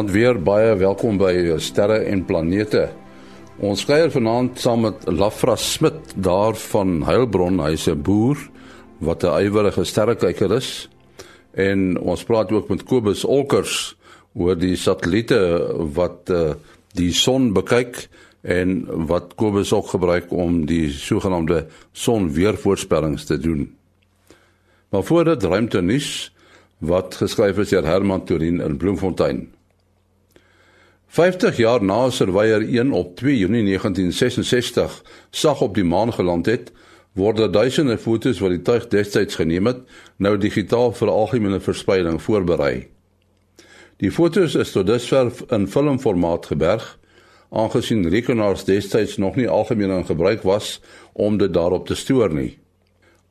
Goeienaand weer, baie welkom by Sterre en Planete. Ons kuier vanaand saam met Lafra Smit daar van Heilbron. Hy's 'n boer wat 'n ywerige sterrekyker is. En ons praat ook met Kobus Olkers oor die satelliete wat uh, die son bekyk en wat Kobus ook gebruik om die sogenaamde sonweervoorspellings te doen. Maar voordat ruimte nuus wat geskryf is deur Herman Turin in Bloemfontein. 50 jaar na Surveyor 1 op 2 Junie 1966 sag op die maan geland het, word duisende fotos wat die tuig destyds geneem het, nou digitaal vir algemene verspreiding voorberei. Die fotos is tot dusver in filmformaat geberg, aangesien rekenaars destyds nog nie algemeen in gebruik was om dit daarop te stoor nie.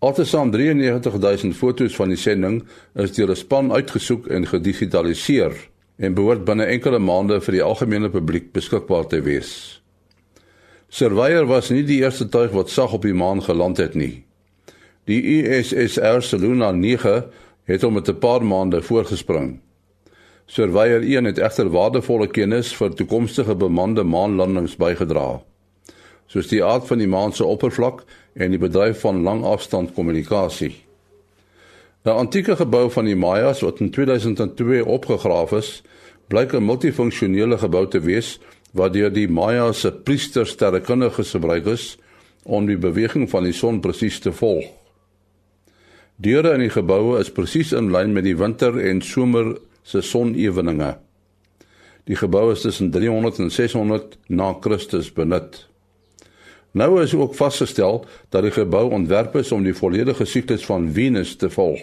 Altesaam 93000 fotos van die sending is deur 'n span uitgesoek en gedigitaliseer en behoort binne enkele maande vir die algemene publiek beskikbaar te wees. Surveyor was nie die eerste tuig wat sag op die maan geland het nie. Die ISS Luna 9 het hom met 'n paar maande voorgespring. Surveyor 1 het egter waardevolle kennis vir toekomstige bemande maanlandings bygedra, soos die aard van die maan se oppervlak en die bedryf van langafstandkommunikasie. 'n Antieke gebou van die Mayas wat in 2002 opgegrawe is, blyk 'n multifunksionele gebou te wees wat deur die Mayas se priesters sterrekundiges gebruik is om die beweging van die son presies te volg. Deure in die geboue is presies in lyn met die winter en somer se soneweninge. Die gebou is tussen 300 en 600 na Christus benut. Nou is ook vasgestel dat die gebou ontwerp is om die volledige siklus van Venus te volg.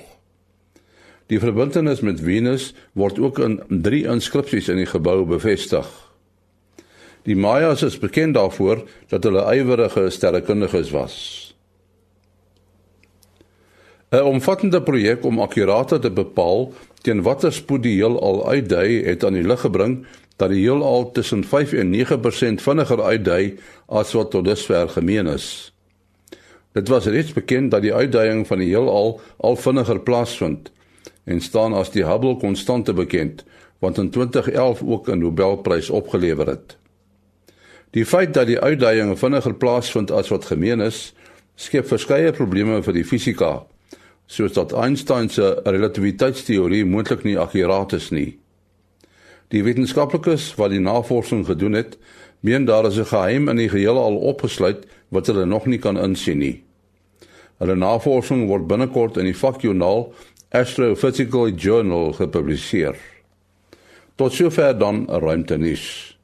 Die verbintenis met Venus word ook in drie inskripsies in die gebou bevestig. Die Mayas is bekend daarvoor dat hulle ywerige sterrekundiges was. 'n Omvattende projek om akkurate te bepaal teen watter spoed die heelal uitdui het aan die lig gebring dat die heelal tussen 5 en 9% vinniger uitdui as wat tot dusver gemeen is. Dit was reeds bekend dat die uitduiing van die heelal al vinniger plaasvind en staan as die Hubble konstante bekend wat in 2011 ook 'n Nobelprys opgelewer het. Die feit dat die uitduiing vinniger plaasvind as wat gemeen is, skep verskeie probleme vir die fisika, soos dat Einstein se relativiteitsteorie moontlik nie akkuraat is nie. Die wetenskaplikes wat die navorsing gedoen het, meen daar is 'n geheim in die geheel al opgesluit wat hulle nog nie kan insien nie. Hulle navorsing word binnekort in die vakjoernaal Astrophysical Journal gepubliseer. Tot sover dan 'n ruimtenis.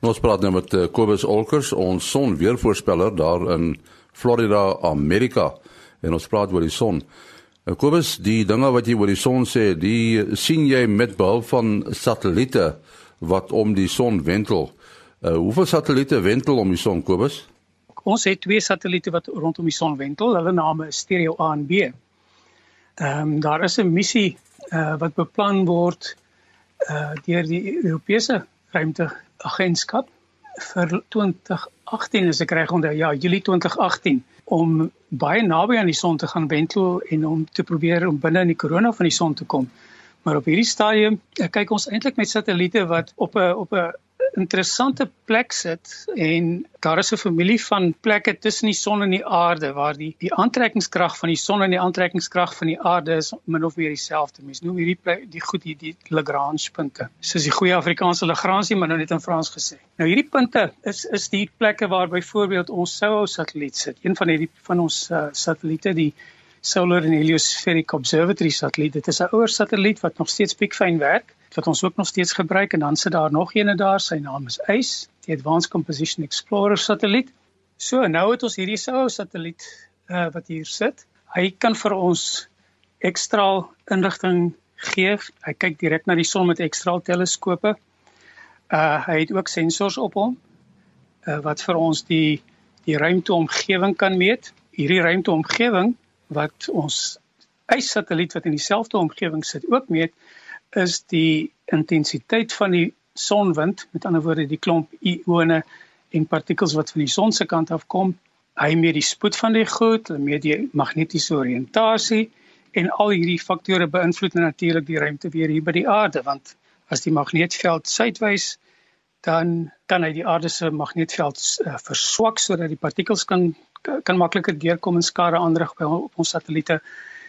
Ons praat nou met eh, Kobus Olkers, ons sonweervoorspeller daar in Florida, Amerika. En ons praat oor die son. Nou Kobus, die dinge wat jy oor die son sê, die sien jy met behulp van satelliete wat om die son wentel. Uh hoeveel satelliete wentel om die son, Kobus? Ons het twee satelliete wat rondom die son wentel. Hulle name is Stereo A en B. Ehm um, daar is 'n missie uh wat beplan word uh deur die Europese ruimteagentskap vir 2018 as ek reg onthou. Ja, Julie 2018 om baie naby aan die son te gaan wentel en om te probeer om binne in die korona van die son te kom. Maar op hierdie stadium eh, kyk ons eintlik met satelliete wat op 'n op 'n interessante plek sit en daar is 'n familie van plekke tussen die son en die aarde waar die die aantrekkingskrag van die son en die aantrekkingskrag van die aarde is min of meer dieselfde. Mens noem hierdie plek, die goed die, die Lagrange punte. Soos die goeie Afrikaanse Lagrange, maar nou net in Frans gesê. Nou hierdie punte is is die plekke waar byvoorbeeld ons SOHO satelliet sit. Een van hierdie van ons uh, satelliete die Solar and Heliospheric Observatory satelliet. Dit is 'n ouer satelliet wat nog steeds piekfyn werk wat ons ook nog steeds gebruik en dan sit daar nog eene daar, sy naam is ACE, die Advanced Composition Explorer satelliet. So nou het ons hierdie SOHO satelliet uh, wat hier sit. Hy kan vir ons ekstra inligting gee. Hy kyk direk na die son met ekstra teleskope. Uh hy het ook sensors op hom uh, wat vir ons die die ruimteomgewing kan meet. Hierdie ruimteomgewing wat ons ys-satelliet wat in dieselfde omgewing sit ook meet is die intensiteit van die sonwind, met ander woorde die klomp ione en partikels wat van die son se kant af kom. Hy meet die spoed van die goed, hy meet die magnetiese oriëntasie En al hierdie faktore beïnvloed natuurlik die ruimte weer hier by die aarde want as die magneetveld suidwys dan kan hy die aarde se magneetveld uh, verswak sodat die partikels kan kan makliker deurkom en skade aanrig by ons satelliete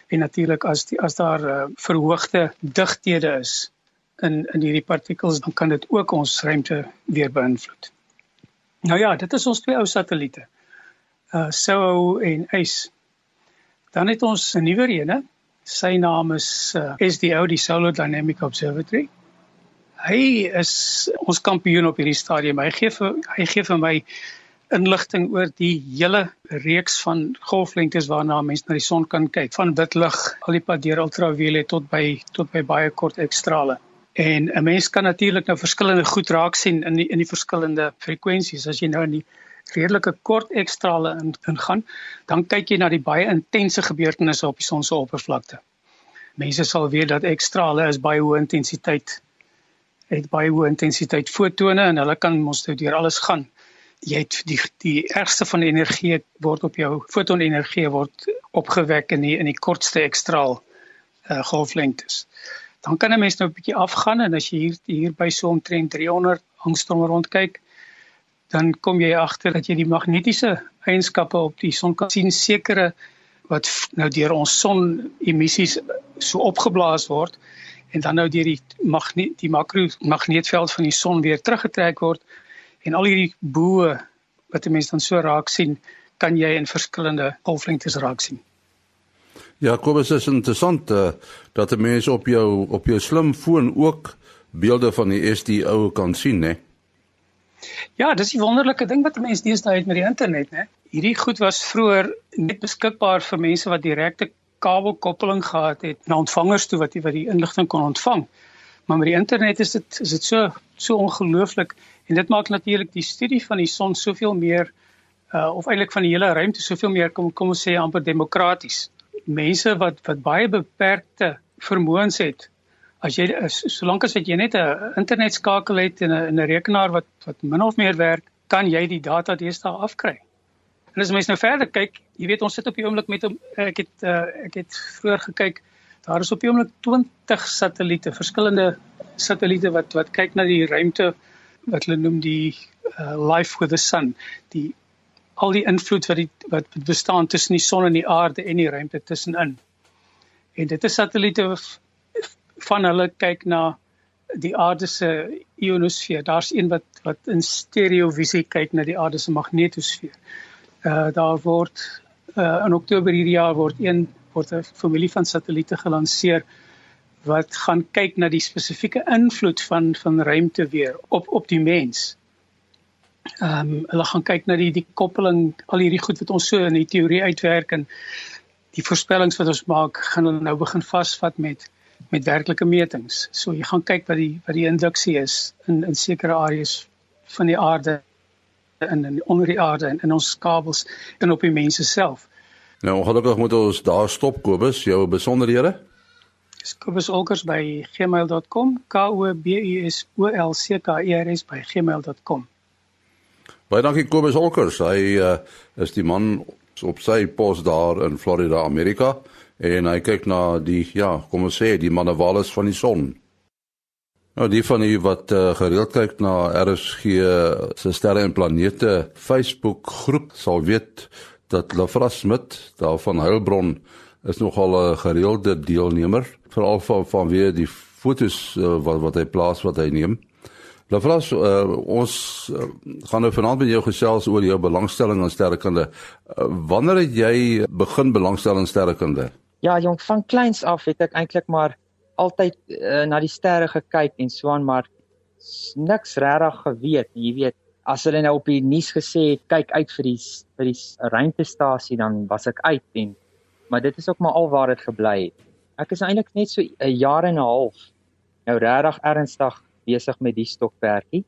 en natuurlik as die as daar uh, verhoogde digthede is in in hierdie partikels dan kan dit ook ons ruimte weer beïnvloed. Nou ja, dit is ons twee ou satelliete. Uh SOHO en ACE. Dan het ons 'n nuwe ene. Sy naam is uh, SDO, die Solar Dynamic Observatory. Hy is ons kampioen op hierdie stadium. Hy gee vir hy gee vir my inligting oor die hele reeks van golflengtes waarna mense na die son kan kyk, van wit lig, al die pad deur ultraviolet tot by tot by baie kort ekstrale. En 'n mens kan natuurlik nou verskillende goed raak sien in die in die verskillende frekwensies. As jy nou in die redelike kort ekstrale ingaan, in dan kyk jy na die baie intense gebeurtenisse op die son se oppervlakte. Mense sal weet dat ekstrale is baie hoë intensiteit het baie hoë intensiteit fotone en hulle kan mos nou deur alles gaan jy het die die ergste van die energie word op jou fotonenergie word opgewek in die in die kortste ekstraal uh, golflengtes. Dan kan 'n mens nou 'n bietjie afgaan en as jy hier hier by so omtrent 300 angstrom rondkyk, dan kom jy agter dat jy die magnetiese eienskappe op die son kan sien sekere wat nou deur ons son emissies so opgeblaas word en dan nou deur die magneet die makro magneetveld van die son weer teruggetrek word En al hierdie boë wat 'n mens dan so raak sien, kan jy in verskillende golflengtes raak sien. Ja, Kobus is interessant uh, dat 'n mens op jou op jou slimfoon ook beelde van die SDO kan sien, né? Ja, dis 'n wonderlike ding wat mense deesdae het met die internet, né? Hierdie goed was vroeër net beskikbaar vir mense wat direkte kabelkoppeling gehad het na ontvangers toe wat die wat die inligting kon ontvang. Maar met die internet is dit is dit so so ongelooflik En dit maak natuurlik die studie van die son soveel meer uh of eintlik van die hele ruimte soveel meer kom kom ons sê amper demokraties. Mense wat wat baie beperkte vermoëns het. As jy solank as jy net 'n internetskakel het en 'n 'n rekenaar wat wat min of meer werk, kan jy die data deesdae afkry. En as mens nou verder kyk, jy weet ons sit op die oomblik met ek het uh, ek het vroeër gekyk, daar is op die oomblik 20 satelliete, verskillende satelliete wat wat kyk na die ruimte wat hulle noem die uh, life with the sun. Die al die invloed wat die wat bestaan tussen die son en die aarde en die ruimte tussenin. En dit is satelliete van hulle kyk na die aarde se ionosfeer. Daar's een wat wat in stereovisie kyk na die aarde se magnetosfeer. Uh, daar word uh, in oktober hierdie jaar word een word 'n familie van satelliete gelanseer wat gaan kyk na die spesifieke invloed van van ruimte weer op op die mens. Ehm um, hulle gaan kyk na die die koppeling al hierdie goed wat ons so in die teorie uitwerk en die voorspellings wat ons maak gaan hulle nou begin vasvat met met werklike metings. So jy gaan kyk wat die wat die induksie is in in sekere areas van die aarde in in onder die aarde en in ons kabels en op die mense self. Nou ongelukkig moet ons daar stop Kobus, jou besonderhede. Kobus Olkers by gmail.com k o b u s o l c k e r s by gmail.com. Baie dankie Kobus Olkers. Hy uh, is die man op sy pos daar in Florida, Amerika en hy kyk na die ja, kom ons sê die manewales van die son. Nou die van u wat uh, gereeld kyk na RSG se sterre en planete Facebook groep sal weet dat Lafras Smit daar van Heilbron is nogal 'n gereelde deelnemer veral van van weer die fotos uh, wat wat hy plaas wat hy neem. Lafras uh, ons uh, gaan nou vanaand met jou gesels oor jou belangstelling aan sterrekunde. Uh, wanneer het jy begin belangstel in sterrekunde? Ja, jong, van kleins af het ek eintlik maar altyd uh, na die sterre gekyk en so aan maar niks regtig geweet, jy weet. As hulle nou op die nuus gesê het kyk uit vir die vir die ruimtestasie dan was ek uit en maar dit is ook maar al waar dit gebly het. Ek is eintlik net so 'n jaar en 'n half nou regtig ernstig besig met die stokperdjie.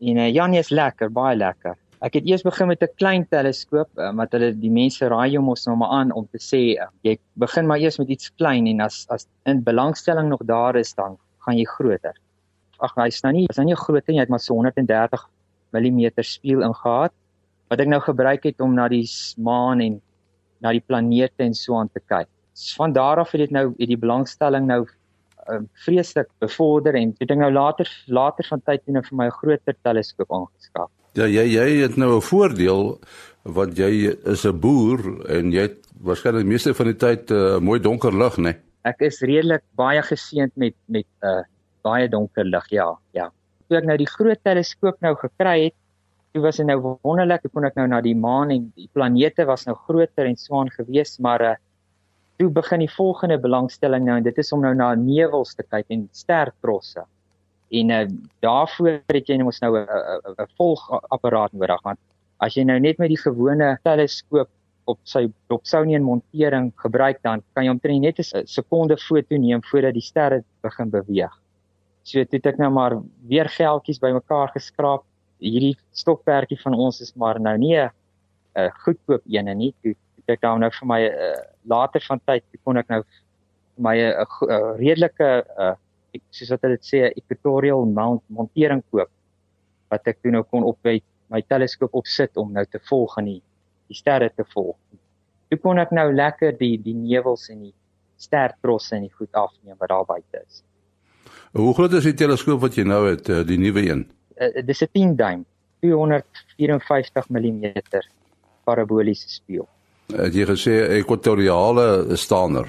En uh, ja, nee, is lekker, baie lekker. Ek het eers begin met 'n klein teleskoop, uh, wat hulle die mense raai jou mos nou maar aan om te sê uh, jy begin maar eers met iets klein en as as in belangstelling nog daar is dan gaan jy groter. Ag, hy's nou nie, is nou nie groot nie, hy het maar so 130 mm spieël ingehaat wat ek nou gebruik het om na die maan en na die planete en so aan te kyk. van daar af het dit nou het die belangstelling nou um, vreeslik bevorder en ek dink nou later later van tyd toe nou vir my 'n groter teleskoop aangeskaf. Ja, jy jy het nou 'n voordeel want jy is 'n boer en jy het waarskynlik meeste van die tyd 'n uh, eh, mooi donker lig, né? Nee? Ek is redelik baie geseënd met met 'n uh, baie donker lig, ja, ja. Toe ek nou die groot teleskoop nou gekry het, toe was dit nou wonderlik, ek kon ek nou na die maan en die planete was nou groter en swaan gewees, maar uh, toe begin die volgende belangstelling nou en dit is om nou na nevels te kyk en stertrosse. En uh, daarvoor het jy mos nou 'n 'n 'n volgapparaat nodig want as jy nou net met die gewone teleskoop op sy Dobsonian montering gebruik dan kan jy omtrent net 'n sekonde foto neem voordat die sterre begin beweeg. So toe het ek nou maar weer geldjies bymekaar geskraap. Hierdie stokperdjie van ons is maar nou nie 'n goedkoop een nie. Toe ek dan nou vir my uh, later van tyd kon ek nou my 'n uh, uh, redelike uh, soos wat hulle sê equatorial mount montering koop wat ek toe nou kon op my, my teleskoop opsit om nou te volg en die, die sterre te volg. Toe kon ek nou lekker die die nevels en die stertrosse en die goed afneem wat daar buite is. Hoe groot is die teleskoop wat jy nou het, die nuwe een? Uh, dis 'n 10 duim, 254 mm paraboliese spieël het jy gesê ekwatoriale stander.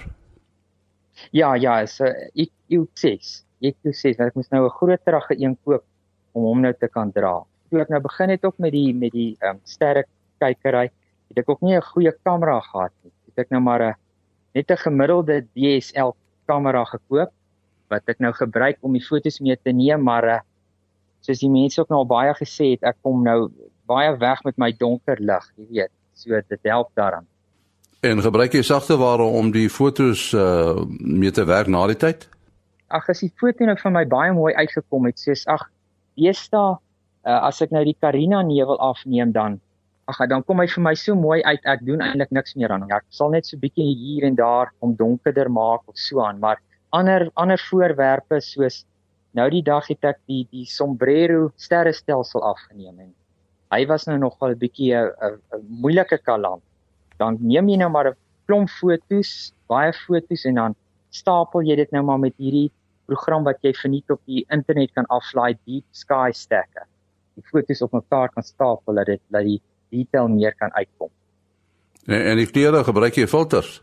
Ja, ja, is 'n EQ6. EQ6, ek moes nou 'n groter ag een koop om hom nou te kan dra. Toe ek nou begin het ook met die met die ehm um, sterre kykery, het ek ook nie 'n goeie kamera gehad nie. Het ek nou maar 'n net 'n gemiddelde DSL kamera gekoop wat ek nou gebruik om die fotos mee te neem, maar uh, soos die mense ook nou al baie gesê het, ek kom nou baie weg met my donker lig, jy weet so dit help daaraan. En gebruik jy sagteware om die fotos uh mee te werk na die tyd? Ag as die foto nou van my baie mooi uitgekom het, sê ag, deesdae uh as ek nou die Carina nevel afneem dan ag dan kom hy vir my so mooi uit. Ek doen eintlik niks meer aan hom. Ek sal net so bietjie hier en daar om donkerder maak of so aan, maar ander ander voorwerpe soos nou die dag het ek die die sombrero sterrestelsel afgeneem en hy was nou nogal 'n bietjie 'n moeilike kaland. Dan neem jy nou maar 'n klomp fotos, baie fotos en dan stapel jy dit nou maar met hierdie program wat jy verniet op die internet kan aflaai, Deep Sky Stacker. Die fotos op mekaar kan stapel dat dit dat die detail meer kan uitkom. En en die kleure gebruik jy filters?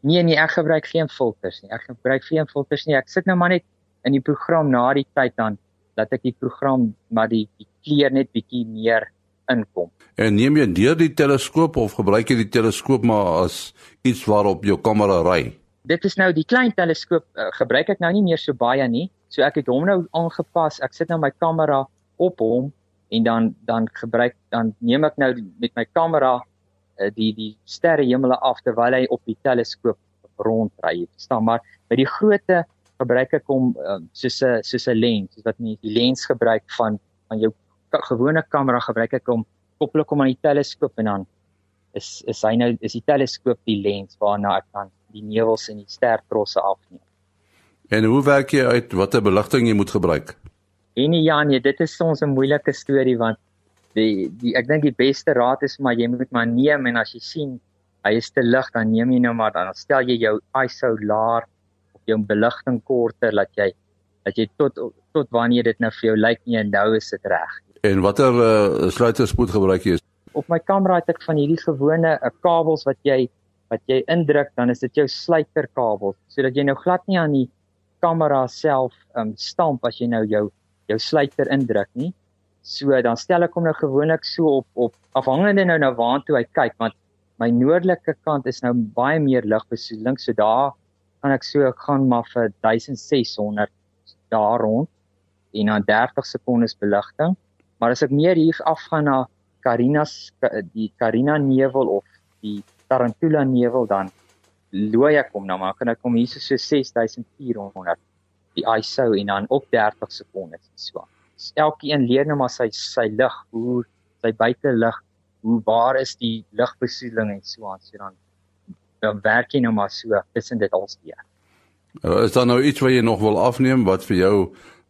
Nee nee, ek gebruik geen filters nie. Ek gebruik geen filters nie. Ek sit nou maar net in die program na die tyd dan dat ek die program maar die, die kleur net bietjie meer inkom. En neem jy deur die teleskoop of gebruik jy die teleskoop maar as iets waarop jou kamera ry? Dit is nou die klein teleskoop uh, gebruik ek nou nie meer so baie nie. So ek het hom nou aangepas. Ek sit nou my kamera op hom en dan dan gebruik dan neem ek nou met my kamera uh, die die sterrehemele af terwyl hy op die teleskoop rondry. Verstaan maar by die grootte gebruik ek hom um, soos 'n soos 'n lens, soos wat mense die lens gebruik van van jou gewone kamera gebruik ek hom koppel ek hom aan die teleskoop en dan is is hy nou is die teleskoop die lens waarna ek kan die nevels en die stertrosse afneem. En hoe werk jy uit watter beligting jy moet gebruik? En ja nee, dit is soms 'n moeilike storie want die die ek dink die beste raad is maar jy moet maar neem en as jy sien hy is te lig dan neem jy nou maar dan stel jy jou ISO laer jou beligting korter dat jy dat jy tot tot wanneer dit nou vir jou lyk nie en nou is dit reg. En watter uh, sluiterspoed gebruik jy? Op my kamera het ek van hierdie gewone uh, kabels wat jy wat jy indruk dan is dit jou sluiterkabel sodat jy nou glad nie aan die kamera self um, stamp as jy nou jou jou sluiter indruk nie. So dan stel ek hom nou gewoonlik so op op afhangende nou na waartoe hy kyk want my noordelike kant is nou baie meer ligbesoedeling so daar gaan ek so gaan maar vir 1600 daar rond en dan 30 sekondes beligting. Maar as ek meer hier afgaan na Carina's die Carina nevel of die Tarantula nevel dan looi ek hom nou maar kan ek kom hier so 6400 die ISO en dan op 30 sekondes so. Elkeen leer nou maar sy sy lig, hoe sy buitelug, hoe waar is die ligbesoedeling en so aan. So dan dan werk jy nou maar so tussen dit alsdeur. Uh, is daar nou iets wat jy nog wil afneem wat vir jou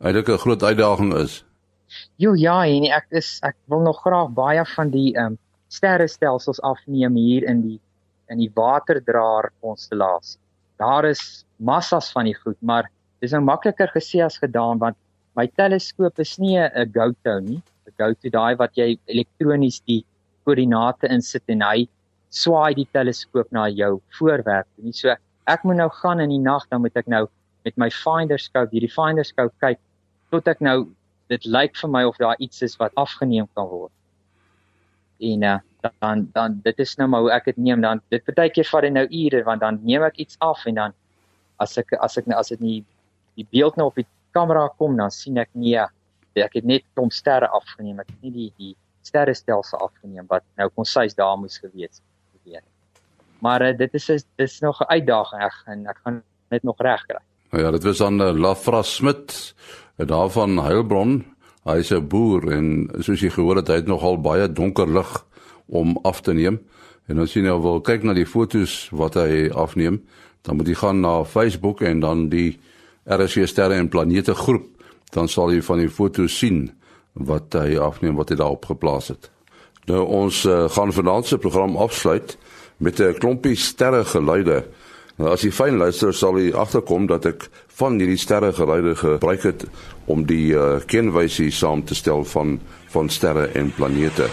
eintlik 'n groot uitdaging is? Jo ja, en ek is ek wil nog graag baie van die ehm um, sterrestelsels afneem hier in die in die waterdraer konstellasie. Daar is massas van die goed, maar dis nou makliker gesê as gedaan want my teleskoop is nie 'n GoTo nie. 'n GoTo daai wat jy elektronies die koördinate insit en hy swaai die teleskoop na jou voorwerp. Nie so ek moet nou gaan in die nag dan moet ek nou met my finder scope hierdie finder scope kyk tot ek nou dit lyk vir my of daar iets is wat afgeneem kan word. En uh, dan dan dit is nou maar hoe ek dit neem dan dit partykeer vat dit nou ure want dan neem ek iets af en dan as ek as ek as dit nie die beeld nou op die kamera kom dan sien ek nee ek het net klomp sterre afgeneem ek het nie die die sterrestelsel afgeneem wat nou konsis daar moes gewees weet maar uh, dit is dit is nog 'n uitdaging. Ek en ek gaan dit nog reg kry nou ja dit was dan uh, Lafra Smit daarvan Heilbron hy's 'n boer en soos jy gehoor het hy het nogal baie donker lig om af te neem. En as jy nou wil kyk na die fotos wat hy afneem, dan moet jy gaan na Facebook en dan die RSG sterre en planete groep, dan sal jy van die fotos sien wat hy afneem wat hy daarop geplaas het. Nou ons uh, gaan vanaand se program afsluit met 'n klompie sterre geluide. Nou as jy fyn luister sal jy agterkom dat ek van hierdie sterre geluide gebruik het om die uh, kenwysie saam te stel van van sterre en planete.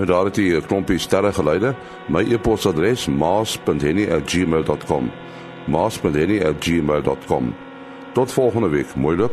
Nou daar het jy 'n klompie sterre geluide. My e-posadres maas.henny@gmail.com. maas.henny@gmail.com. Tot volgende week. Mooi loop.